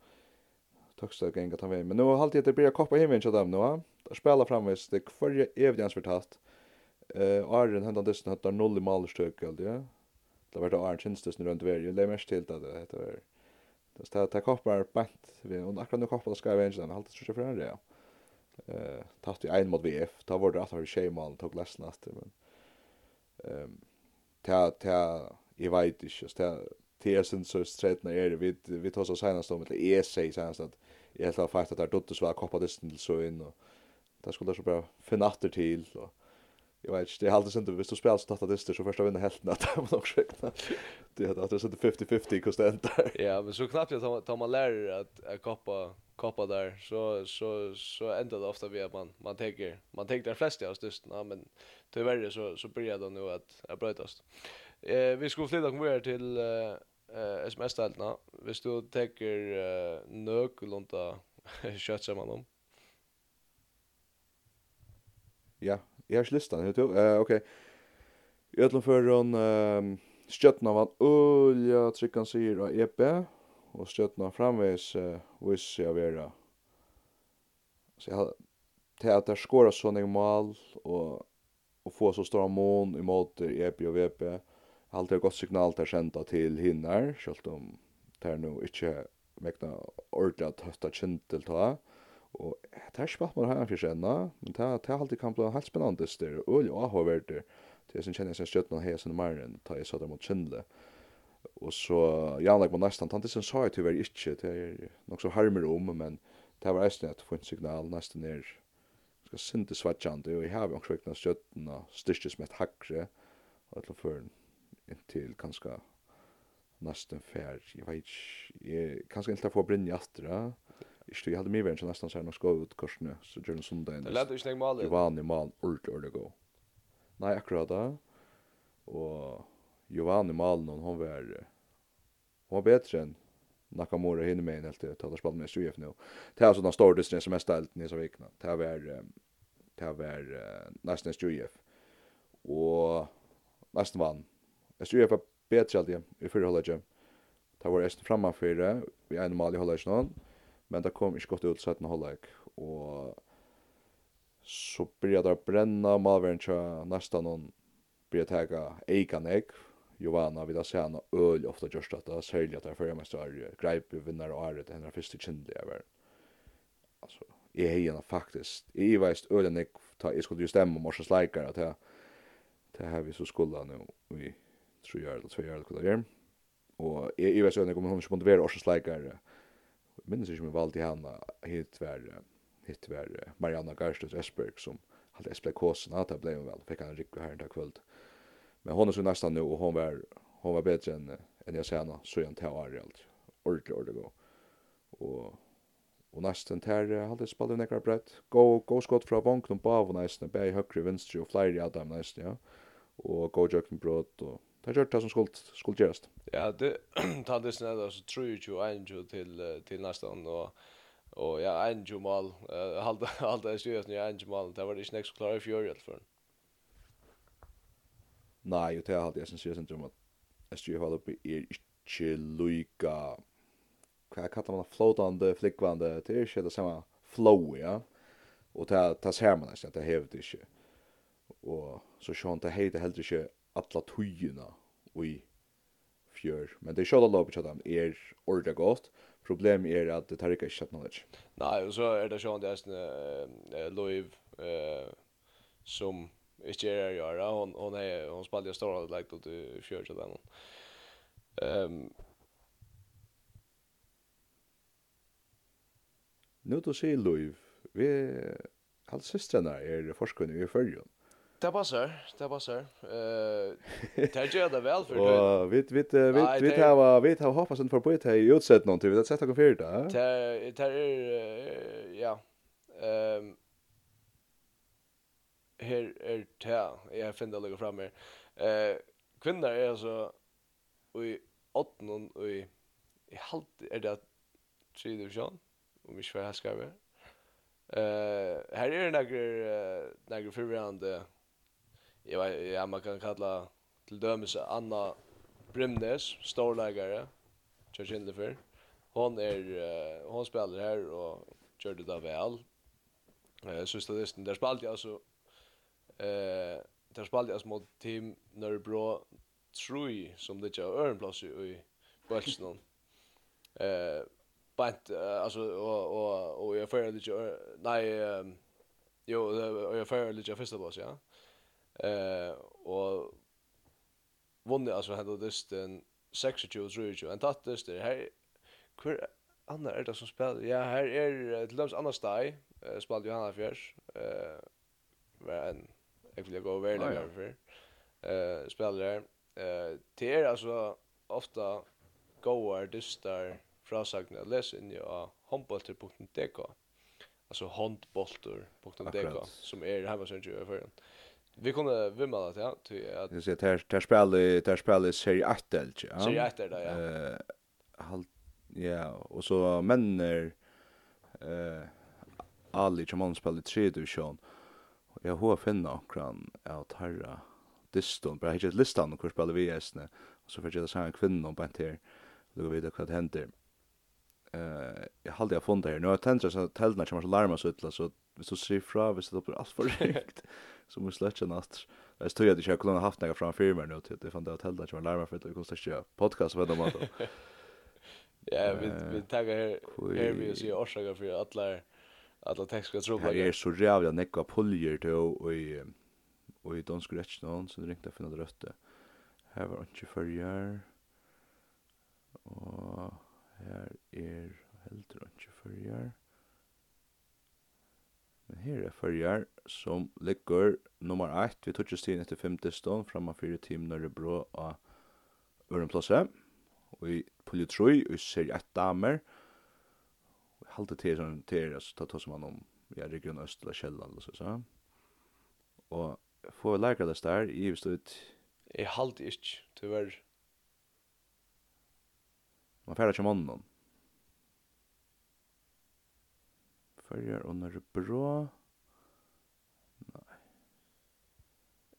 tøkst av gengat han. Men nu har alltid det blir koppa hem til dem va där spela framvis, det för hver jeg evig ansvart hatt, uh, Arjen hentan dysten hatt der null i malerstøk, ja. Det har det Arjen kjensdysten det runt varje det mest til det, det heter. Det er koppa koppar bant, och akkurat nu koppar ska vi jeg alltid så för det ja. eh tatt i ein mot VF, ta var det att ha var tjejmal, tog lesnast, men ehm ta, ta, jeg vet ikke, det det er sin så stretna er vi vi tar så senast om eller är sig senast att jag helt har fattat att dotter så var koppadisten till så in och där skulle så bara finna åter till och jag vet inte det håller inte visst du spelar så tatt att så första vinner helt att man också räkna det hade att det är 50-50 det där ja men så knappt jag tar man lär att koppa koppa där så så så ändar det ofta vi att man man tänker man tänker de flesta av stustarna men tyvärr så så börjar det nu att att brötas Eh vi skulle flytta kom till eh SMS-ställena. Vi stod täcker eh, nökulunda kött som man Ja, jag har listan, vet du? Eh okej. I öllum hon ehm stjörna var olja tryckan sig och EP och stjörna framvis uh, vis jag vera. Så jag hade teater skora sånning mal och och få så stora mån i mot EP och VP alltid är gott signal där sända til hinnar, selv om det er nog ikke mekna ordentlig at hösta känt ta. Og det er ikke bare man har en fyrst enda, men det er alltid kan bli helt spennende styr, og jo, jeg har vært der, til jeg som kjenner seg stjøttene og hesen i ta jeg satt mot kjendle. Og så, ja, like man nesten, han som sa jeg tyver ikke, det er nok så harmer om, men det var eisen at få en signal nesten er, skal sinte svartjande, og jeg har jo også vekna stjøttene, styrkes med et hakre, og etter føren, inntil kanskje nesten fær, jeg vet ikke, jeg, kanskje inntil få får brinn i atra, ikke, jeg hadde mye verden som nesten sær noen skål ut korsene, så gjør den sundag Det lette ikke mal, malen. Det var en mal, ordentlig, ordentlig god. Nei, akkurat da, og Giovanni Malen, hon var, hon var bedre enn Nakamura hinner med en helt til, til å spille med SUF nå. Det er sånn stor distance som er stelt nye som vikna. Det var, det var nesten SUF. Og nesten vann Jeg tror jeg var bedre alltid i fyrre holdet halvleggje. Det var eisen framme fyrre, vi er normal i holdet halvleggje noen, men det kom ikke godt ut til 17 halvlegg. Og så blir det å brenne malveren til nesten noen blir det tega eikan egg. Jovana vil da seg han øl ofte gjørst at det er særlig at det er fyrre mest er greip vinnar og æret henne første kjendelige verden. Altså, jeg er henne faktisk. Jeg veist øl enn jeg, jeg skulle jo stemme om årsens leikere, at jeg, det har vi så skulda nu vi, tror jag eller två år eller vad det är. Och jag vet så om kommer hon inte motivera oss släkare. Minns inte om valt i henne hit var hit var Marianna Garstus Esberg som hade Esberg kosen att det blev väl fick han rycka här dag kväll. Men hon är så nästan nu och hon var hon var bättre än än jag sen så jag inte har allt. Ordentligt ordentligt gå. Och Og nesten ter spalt spallet ekkert brett. Gå, gå skott fra vanknum på av nesten, Be i høyre, venstre og flere i Adam nesten, ja. Og gå jøkken brot og Det har gjort det som skulle, skulle gjøres. Ja, det *clears throat* tar det snäll så tror ju Angel til, til neste år Og, og ja Angel mal *laughs* halda halda seriöst nu jo mal det var ikke snäck så i för i alla fall. Nei, ju det har jeg sen seriöst inte om att SG har uppe är inte lika vad kallar man flotande flickvande det er ikke det samme flow ja. Og det det ser man nästan det hever det ikke. Og så sjön det heter heller ikke alla tøyina i fjør. Men det skal sjálva lopet at han er ordet godt. Problemet er at det tar ikke kjøtt knowledge. Nei, og så er det sjálva det er en loiv som ikke er her i. Hon, hon, er, hon spiller jo stål og lagt ut i til den. Um, Nu du sier Loiv, vi halvsystrene er forskunnig i fyrrjun. Det passar, det passar. Eh, det gör det väl för *laughs* dig. Och vi vi vi vi har vi har hoppats att förbi det i utsett någon till. Det sätter kan för det. Det det är ja. Ehm här är det jag finner lägga fram här. Eh kvinnor är alltså i 18 och i i halt är det tredje division om vi ska ha ska vi. Eh här är det några några förvirrande jag vet ja man kan kalla till dömes Anna Brimnes storlägare Church in the Fair. Hon är er, uh, hon spelar här och gör det där väl. Eh så det där spelade alltså eh där spelade alltså mot team Nörbro Trui som det gör Örnplats i Bolsnon. *laughs* Eh bant alltså och och och jag förde lite nej um, jo jag förde lite första boss ja. Eh och vunnit alltså hade dysten 26-23 en tattest det här hur annar är det som spelar ja här är till lums annar stai spelade Johanna Fjärs eh var en jag vill gå över där för eh spelare eh det är alltså ofta goar dystar frasagna läs in ju handbolter.dk alltså handbolter.dk som är hemma sen ju för Vi kunde vimma det, ja. Ty att jag ser där där spelar där spelar serie 8 eller ja. Serie 8 där ja. Eh halt ja, och så männer eh Ali Chamon spelar tre division. Jag har finna kran att herra diston bara hittar listan och hur spelar vi äsne och så får jag säga kvinnan på här. Då går vi jag vad händer. Eh jag hade jag funnit här nu har jag tända så tällna kommer så larma så utla så hvis så ser fra, hvis det blir alt for *laughs* rikt, så må du slett kjenne at jeg stod at jeg ikke kunne haft noe fra en firma nå til, det fant det at helda ikke var nærmere for det, jeg kunne ikke podcast på denne måten. *laughs* Ja, vi, vi tager her, her vi ser sier för alla alla tekniska tekstske Det är så jävla at nekka poljer til og i, och i dansk rett någon så det ringte jeg finne det røtte. Här var ikke førjer, og her er heldur ikke førjer. Men her er førjar som ligger nummer 1, vi tutsi stien etter 5 stånd framma 4 tim når det brå av Ørenplåse og i Politroi og i serie 1 damer. Og jeg halte til sånn til altså ta tås man om ja, er region Øst eller Kjelland og så så. Og få lagra det der i hvis du jeg halte ikke tyvärr man færa ikke mannen Førjar og Norre Brå. Nei.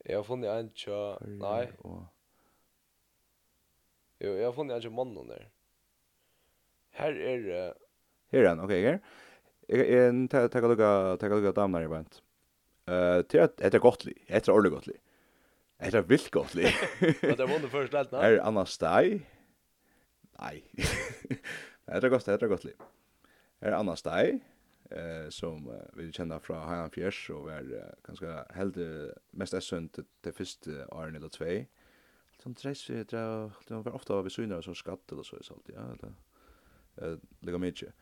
Jeg har funnet en tja... Nei. Og... Jo, jeg har funnet en tja mannen der. Her er... Uh... Her er han, ok, her. Jeg kan ta lukka, ta lukka damen her i bant. Uh, til at etter gottlig, etter ordentlig gottlig. Etter vilt gottlig. *laughs* At jeg vunnet først lett, nei? Her er Anna Stei. Nei. Etter gottlig, etter gottlig. Her er Anna Stei eh som vi känner från Hayan Fjärs och var ganska helt mest sunt det första åren eller två. Som tres det var ofta vi synar som skatt eller så så alltid ja eller eh lägga mycket.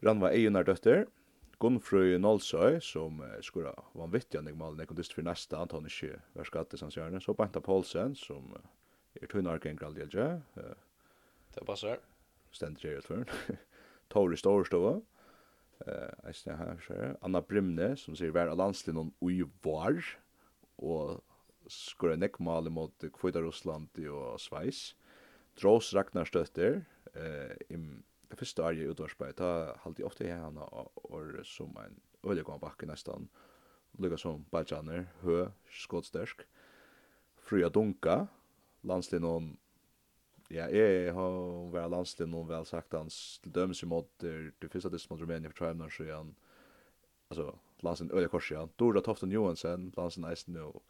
Ranva Ejunar dötter Gunnfrøy Nolsøy, som uh, var vanvittig annig malen ekon dyst for neste, han tar var hver skatte sannsjørne. Så Banta Paulsen som uh, er tunnarken graldjelje. Uh, det passer. Stendjer i utføren. *laughs* Tori Storstova eh uh, her så Anna Brimne som sier vær landslin on ui var og skora nek mal mot Kvita Russland og Sveis. Dros Ragnar støtter eh im det første året i utvarsbøy, da halte jeg ofte igjen henne år som en øyelig gang bakke nesten, lukka som bajaner, hø, skådstersk, fria dunka, landslinn Ja, jeg har vært landslig noen vel sagt hans til dømes i måte det første dømes mot Rumænien for Trøymner så igjen altså, landstid øye kors igjen Dora Toften Johansen, landstid eisen og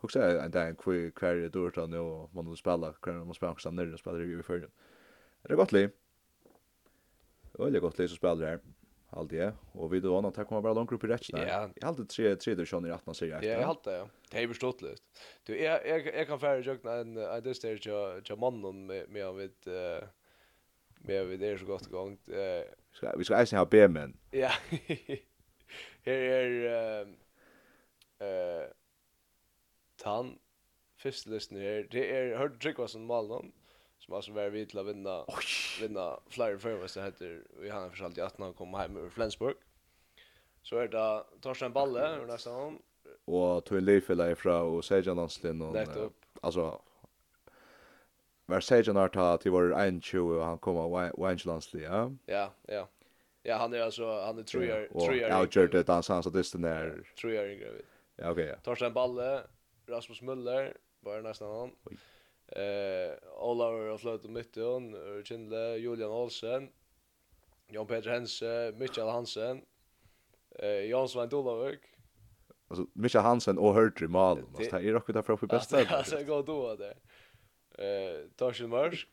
Hugsa jeg en dag hver hver er Dora nå og man må spela hver man spela hver man spela hver man spela hver man spela hver man spela hver man spela hver man spela hver man spela hver allt det och vi då annan tar kommer bara långt upp i rätt Ja, Jag hade tre tre där sjön i att man säger att. Ja, jag hade det. Det är förstått lust. Du är jag jag kan färra jag en I this stage jag jag mannen med med vid eh med vid det är så gott igång. Eh ska vi ska ens ha bear men. Ja. *laughs* Här är eh eh tan första lyssnare här. Det är hörde Drickwasson Malnon som var vi till att vinna vinna flyer för det heter vi han för allt i att han kom hem ur Flensburg. Så är det Torsten Balle och nästa gång och tog Leifela ifrån och Sejan Hanslin och alltså var Sejan har tagit till vår 21 och han kommer Wangelandsli ja. Ja, ja. Ja, han är alltså han är tror jag tror jag. Ja, gjorde det dansans så det där. Tror jag är gravid. Ja, okej. Torsten Balle, Rasmus Müller, var nästa gång. Eh, Olaver mitt i Mytton, Kindle, Julian Olsen, Jon Peter Hense, Mitchell Hansen, eh, Jan Svein Dolavik. Alltså, Mitchell Hansen och Hørtri Malen, alltså, det är också därför uppe i bästa. Ja, det *laughs* er godt då, det. Eh, Torsten Mörsk,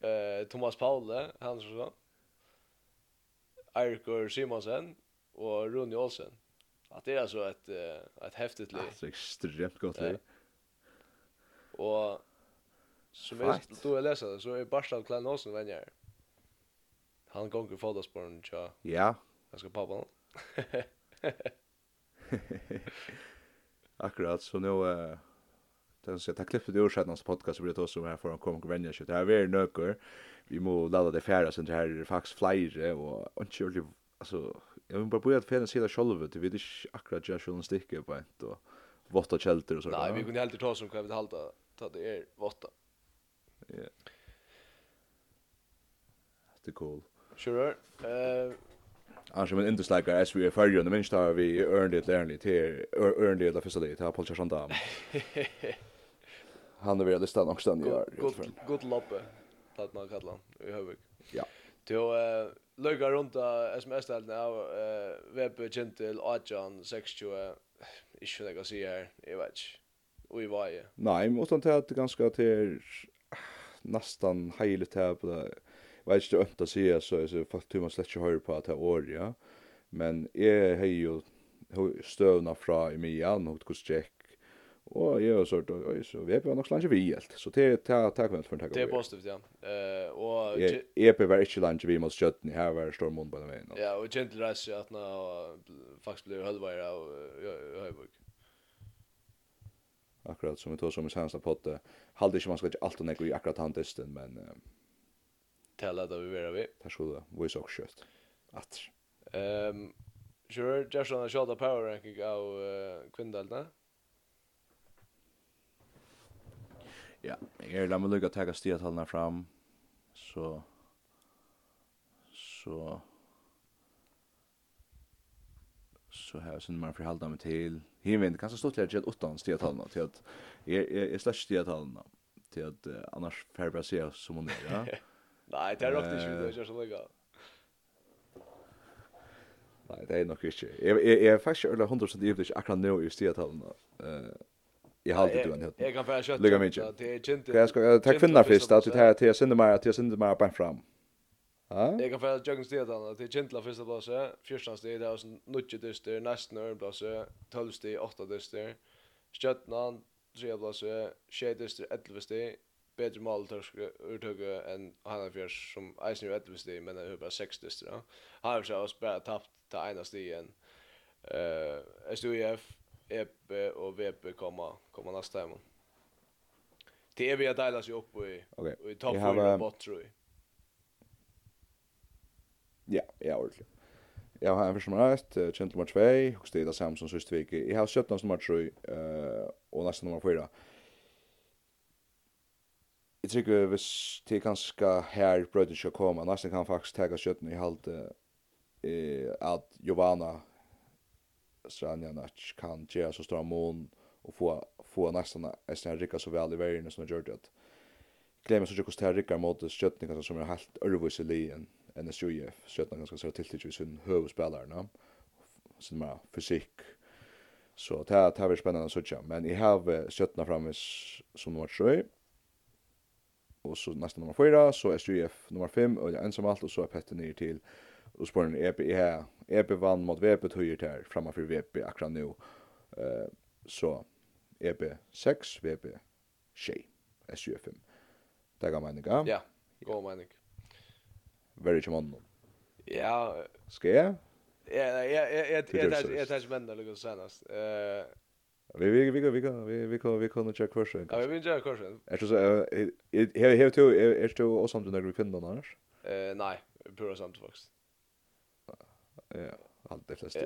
eh, Thomas Paule, Hansson, Eirikur Simonsen och Rune Olsen. Att det är alltså ett ett häftigt liv. Alltså extremt gott liv. Og som jeg stod og lesa det, så er Barstad Klein Olsen venner. Han gonger fotosporen tja. Ja. Jeg skal pappa han. *laughs* Akkurat, så nå... Uh, den ska ta klippet i årsrättans podcast så blir det också här för att komma och vänja sig. Det här är nöker. Vi må ladda det färra sen det här är faktiskt flyre och inte ordentligt. Alltså, jag vill bara börja att färna sida själva. Det vet inte akkurat jag själv sticker på ett och våtta kälter och så Nej, vi kunde helt ta som kan vi halta ta det er våtta. Ja. Det er cool. Sure. Eh Alltså men inte släcker as vi är färdiga och minst har vi earned it earned till earned it officially till har Paul Charsandam. *laughs* Han är väl listan också den gör. Good good loppe. Låt man kalla han i huvud. Ja. Du eh lugga runt SMS där nu eh webb gentil Ajan 60 inte vad jag ska säga här. Jag vet inte och i varje. Nej, men utan det är ganska till nästan heiligt här på det. Jag vet inte om det säger så så faktiskt man släcker hör på att det år ja. Men är har ju stövna fra i mian och hos check. Och jag har sort och så vi har nog slange vi helt. Så det tar tack väl för tack. Det är positivt ja. Eh och är på varje lunch vi måste kötta ni här var stor på den vägen. Ja, och gentle race att nå faktiskt blev halva i Höjbuk akkurat som vi tog som i senaste potte. Halde ikke man skal ikke allt och nekro i akkurat han handisten, men... Uh, Tala då vi vera vi. Här skulle vi visa också kött. Att. Um, Sjör, Gerson har kjallat power ranking av uh, kvindelna. Ja, jeg er la meg lycka att ta stiga fram. Så... Så... så har jeg sen man förhåller mig til himlen Kanskje stått til lite gett åttan stiga til at jeg är är slags stiga til at uh, annars färbar se som hun er, ja *laughs* nej det är rakt inte så så lägga Nei, det er nok ikke. Jeg, jeg, jeg er faktisk ikke 100% givet akkurat nå i stiga Uh, jeg halte du en hit. Jag kan få kött. Lycka mig inte. Det är inte. Jag ska tack för den första att det här till jag sänder mig att jag sänder mig bara fram. Jeg kan fære Jørgen det är Kintla første plats. Fjörstan steg, det er sånn nutje dyster, nesten øren plass, 12 steg, 8 dyster, Stjøtnan, tredje plass, 6 dyster, 11 steg, bedre måltørskutøkket enn Hannafjørs, som eisen jo 11 steg, men det er bare 6 dyster. Hannafjørs har også bare tapt til ene stigen. Uh, SUIF, EP og VP kommer, kommer neste hjemme. Det er vi at deiler seg opp i, okay. i topp 4 og bort, tror. Ja, ja, ordentlig. Jag har en första nummer 1, känt nummer 2, och det är det som sist vecka. Jag har köpt nummer 3 eh och nästa nummer 4. Jag tycker hvis det är ganska här brödet ska komma, nästan kan faktiskt ta köttet i halt eh att Giovanna Stranjanac kan göra så stora mån och få få nästan nästan rycka så väl i världen som det gjort det. Glemmer så tjockast här ryckar mot sköttningar som är helt örvus i lien NSJF, Sjötna ganska så tilltid i sin huvudspelare, sin mer fysik. Så det här, det här blir spännande att söka. Men jag har Sjötna framme som nummer 3. Och så nästa nummer 4, så SJF nummer 5, och jag ensam allt, och så är Petter ner till och spåren EP här. EP vann mot VP höjer där framför VP akkurat nu. Eh så EP 6 VP 6 SJF 5. Det går man inte. Ja, går man var ikke mannen. Ja. Ska jag? Ja, ja, ja, ja, jag tar männen lugnt senast. Eh Vi vi vi vi vi vi kan vi kan checka kursen. Ja, vi vill checka kursen. Är det så här här till är det också något där gruppen då annars? Eh nej, pura samt faktiskt. Ja, allt *laughs* det flesta.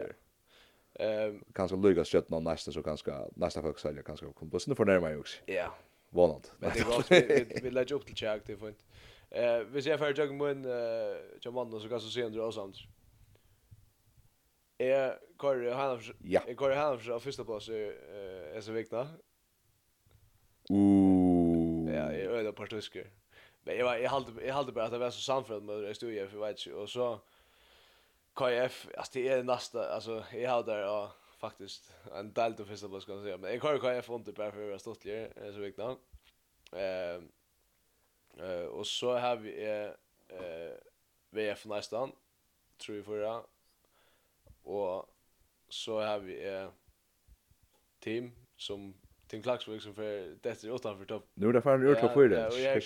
Ehm kanske lycka skött någon nästa så kanske nästa folk säljer kanske kom på sen för närmare också. Ja. Vonant. Men det går vi vi lägger upp till check det fint. Eh, hvis jeg får tjøkken min til mannen, så kan jeg se henne og sånt. kör han ja. jeg kører henne fra første plass i uh, som vikna. Uh. Ja, jeg øyne på tysker. Men jag var, jag hade jag hade bara att det var så samfällt med det stod jag för vet ikke. och så KF, alltså det är nästa, alltså jag hade där og faktisk en del till första plats kan jag säga. Men jag kör KF runt bara för att vara stolt, är så viktigt. Ehm Eh och så har vi eh VF nästan tror vi förra och så har vi eh team som Tim Klaxvik som för det är utanför topp. Nu där fan ur topp 4. Ja, jag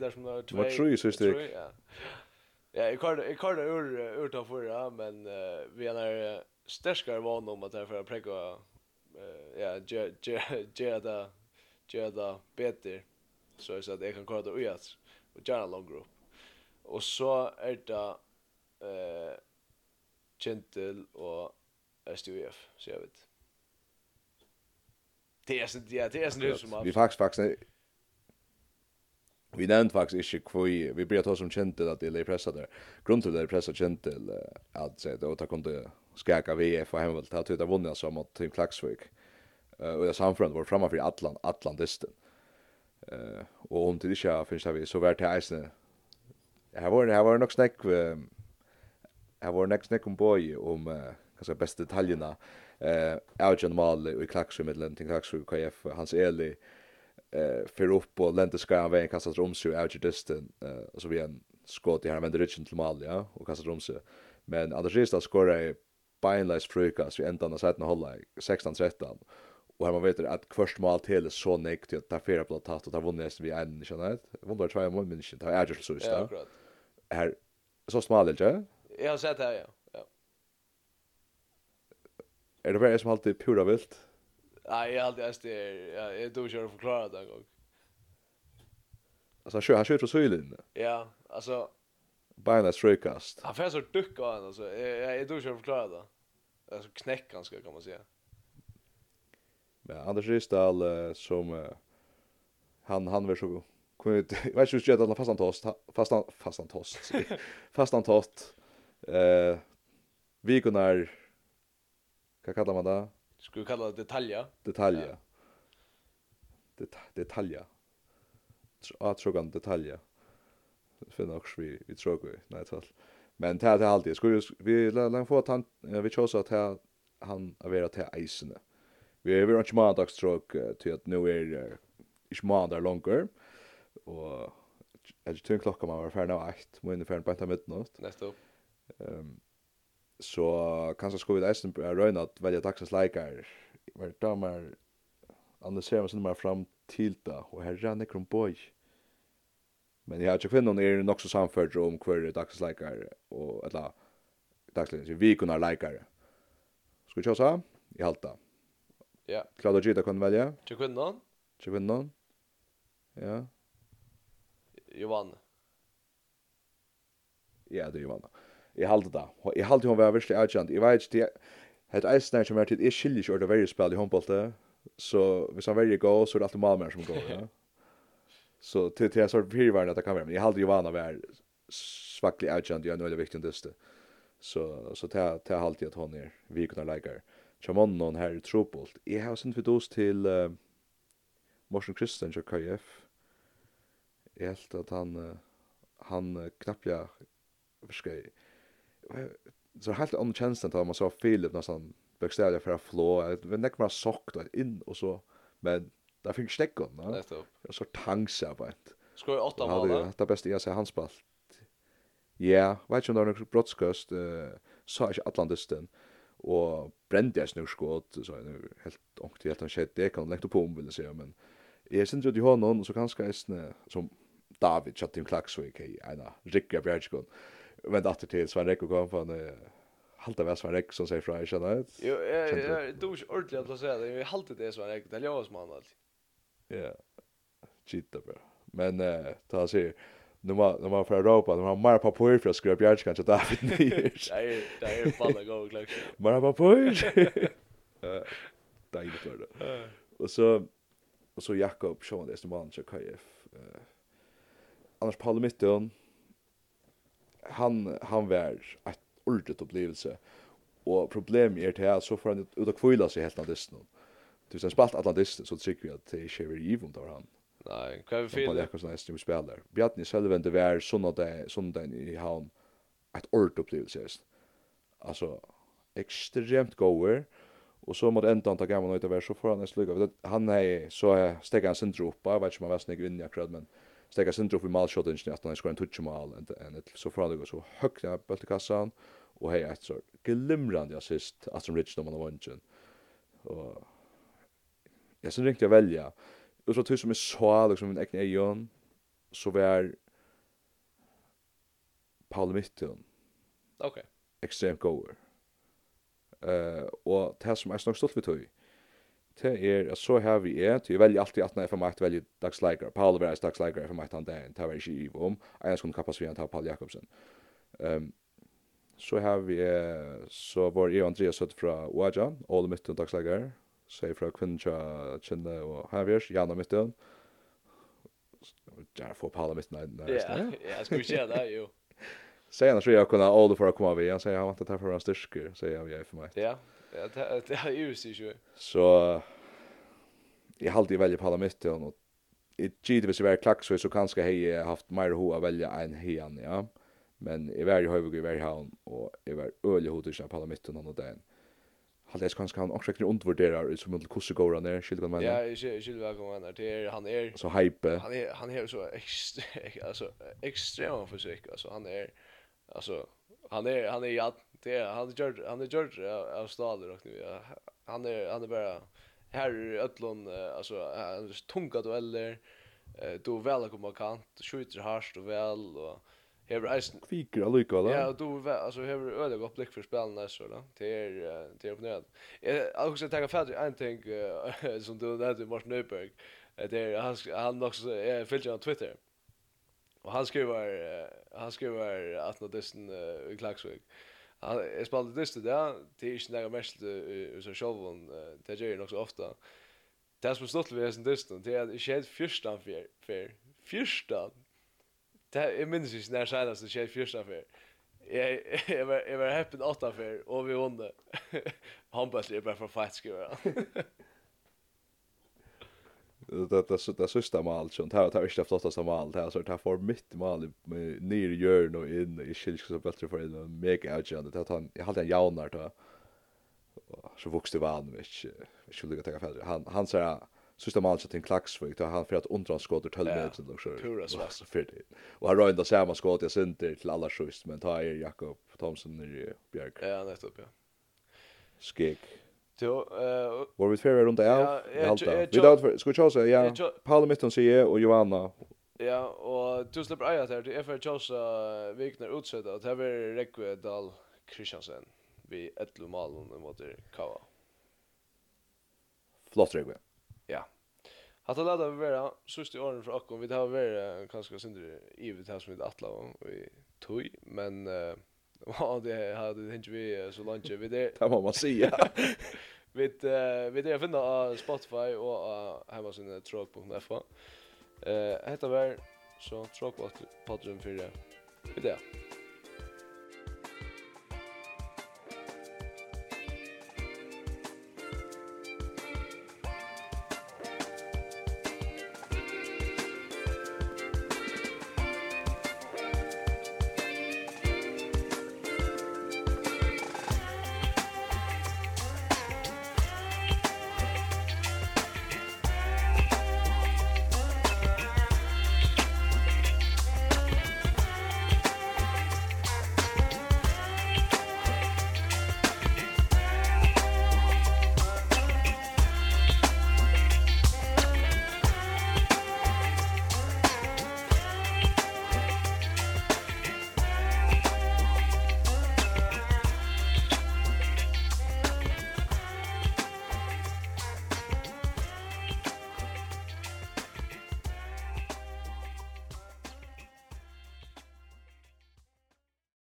där som där två. Vad tror du så styck? Ja, jag kallar jag kallar ur ur topp 4 men vi är stärskare van om att därför att präcka eh ja, ge ge ge det ge det bättre så så att jag kan köra det ut och göra lång grupp. Och så är det eh Gentil och STUF så jag vet. Det är så ja, det är så som Vi faktiskt faktiskt Vi nevnt faktisk ikke hvor vi blir tatt som kjentil at de er pressa der. Grunnen til det er pressa kjentil at det, og kom skaka VF og hemmelig, at vi har vunnet som mot Team Klagsvik. Og det samfunnet var framme for Atlant, Atlantistin. Eh och om til ikke finnes det vi så vært til eisene. Her var det här var nog snack här var nästa snack om boi, om kanske bästa detaljerna eh Algen Mal i Klaxum med Lenting Klaxum KF Hans Eli eh för upp och lände ska han vägen kastas Romsu Alger Distant eh och så vi en skott i här vänder Richard till Mal ja och kastas Romsu men Anders Rista skorar beinleis frukas vi endan av sätten hålla 16-13 Och här man vet att först mål till så nekt att ta fyra på tatt och ta vunnit vi en känner det. Vunnit två mål men inte är just så just där. Här så smal inte. Jag har sett det ja. Är det bara som alltid pura vilt? Nej, jag har alltid är det. Jag är då kör förklara det en gång. Alltså han kör han kör från illa. Ja, alltså Bina strykast. Han får så ducka han alltså. Jag är då kör förklara det. Alltså knäck ganska kan man säga. Men Anders Risdal uh, som uh, han han var så god. Kom ut. Jag vet inte hur jag fast han tost fast fastan fast han tost. *laughs* fast tost. Eh vi kunde Vad kallar man det? Skulle kalla det detalja. Detalja. Det detalja. Jag tror kan detalja. Finna också vi vi tror vi nej tal. Men det är alltid. Skulle vi långt få att han vi chose att han han är vara till isen. Mm Vi är väl inte måndagstråk till att nu är det inte måndag långt. Och jag tror klockan man var färdig av 8, men ungefär på ett av midnatt. Nästa upp. Um, så kanske ska vi nästan börja röjna att välja dagsens läkare. var då man analyserar sig mer fram till det. Och här rann det boy. Men jag har inte kvinnan är nog så samfört om hver dagsens läkare. Och ett lag vi kunnar läkare. Ska vi tjåsa? I halta. Ja. Klarar att Gita kunna välja? Till kvinnan? Till kvinnan? Ja. Johan. Ja, det är Johan. Jag halte det. Jag halte hon var visst erkänd. Jag vet inte Hett eisner som er til, jeg skiljer ikke ordet verre spil i håndbollet, så hvis han verre går, så er det alltid malmer som går, ja. *laughs* Så til, til jeg sort fyrværende at det kan være, men jeg halde jo vana å svaklig avkjent, jeg er nøyla viktig enn dyste. Så, så til, til jeg halde at hon er vikende leikere. Chamonnon her i Trobolt. Jeg har sendt videos til uh, Morsen Kristian til KF. Jeg helt at han, uh, han uh, knappja, skal så er helt andre tjenesten til man så Philip nesten bøkstavlig for å flå. Jeg vet ikke om sokt og inn og så, men det fikk stekken. Ja. Og så tangsa på et. Skår vi åtta mål? Det er best jeg ser han spalt. Ja, vet ikke om det var noen brottskøst. Uh, så er ikke Atlantistin. Uh, og brände jag snurskott så är helt ångt det helt han skett det kan lägga på om vill säga men är synd att ju har någon så kanske är som David chatte in Klaxvik i ena rikka bjärskon vända åter till Sven Rekko kom från halta väl Sven Rekko som säger från känner det jo jag du är ordentligt att placera det. Jag halta det Sven Rekko det lås man allt ja chitta bra men ta sig nu var nu var för Europa nu har mer papper för att skriva bjärg kanske David *laughs* Nyers. Nej, det är fan att gå klart. Mer papper. Eh, där är det. Och så och så Jakob Sean det som var så KF. Eh annars Paul Mitton han han var ett ordentligt upplevelse. Och problemet är det här så får han ut och kvila sig helt annorlunda. Du sen spalt Atlantis så tycker jag att det är Chevy Eve om där han. Nej, kan vi fylla. Det kanske nästan spelar. Bjarni Selvende var söndag söndag i Havn. Ett ort upplevelse. Alltså extremt goer och så mot ändan ta gamla ut över så får han en slugga. Han är så steg han sin droppa, vet inte om han var snägg in i akkurat, men steg han sin dropp i målshot inte att han skulle en touch mål en så får han gå så högt upp till kassan och hej ett så glimrande assist att som Rich de man har vunnit. Och jag sen ringte jag välja och så tror som är så liksom min egen egen, så var Paul Mitton. Okej. Extremt goer. Eh och det som är snart stolt vid tog. Det är att så har vi är, det är väldigt alltid att när för mig väldigt dagsläger. Paul var dagsläger för mig han där, det var ju om. Jag skulle kapacitet ta Paul Jakobsen. Ehm så har vi så var jag Andreas sött från Oaja, all mitt dagsläger säger från kvinna känner och Javier vi är gärna mitt ön. Där får palla mitt nej. Ja, jag skulle säga det ju. Säg annars jag kunna all för att komma vi. Han säger han väntar för en styrker säger jag jag för mig. Ja. Ja, det är ju så. ju. Så jag har alltid väljer palla mitt ön och i tid hvis jeg var klakk så så kanskje hei jeg haft mer ho å velge en hei ja. Men jeg var i høyvig i Verhavn, og jeg var øyelig hodet ikke på midten av dagen. Halt es kanskje han också undervärderar som inte kusse går han där, skiljer man. Ja, skiljer vad han där. han är så hype. Han är han är så *laughs* alltså extrem försök alltså han är alltså han är han är ja det han är George han är George av staden och nu han är han är bara här öllon alltså tunga dueller då väl kommer kant skjuter harst och väl och Hever eisen... Kviker allukka, eller? Ja, du, altså, hever øyelig godt blikk for spelen der, så da. Det er, det er imponerende. Jeg har også tenkt fatt en ting som du nevnte i Morten Nøyberg. Det er, han, han nok, jeg fylgjer han Twitter. Og han skriver, han skriver at nå dessen i Klagsvig. Han, är spalte det där, Det är inte några mest i seg sjolvun. Det gör ju också ofta. Det som er vi är sen dysten, det er at jeg skjedd fyrstan fyr. Fyrstan? det är minns ju när senest det skjer første för. Jag jag var, jag var happy åtta för och vi vann. Han bara er bara för fight, skriver han. *laughs* det det det sista mål som det har inte flottaste mål det alltså det får mitt mål med ner gör och in i skilsk så bättre för en mega outjande det han jag hade en jaunar då så vuxte van inte. jag skulle ta fel han han sa sista mål så till Klaxvik då han för att undra skott och tölva ut och så. Pura svast för det. Och han rönda samma skott jag synte till alla skjuts men tar er Jakob Thomsen i Björk. Ja, nettopp ja. Skek. Jo, eh var vi fair runt där. Ja, vi då ska vi köra ja. Paul Mitton säger och Johanna. Ja, och du släpper ejet här. Det är för Chelsea Wigner utsätt att här är Rekvedal Kristiansen vi 11 mål mot Kava. Flott Rekvedal. Ja. Hatt att vi vara sist i åren för Akon. Vi har varit kanske synder i vi här som vi attla och i tog. Men ja, det hade inte vi så långt. Vi det. Det var man säga. Vi vi det finna av Spotify och av hemmasidan tråk.fa. Eh, heter väl så tråk på podden för det. Vi det.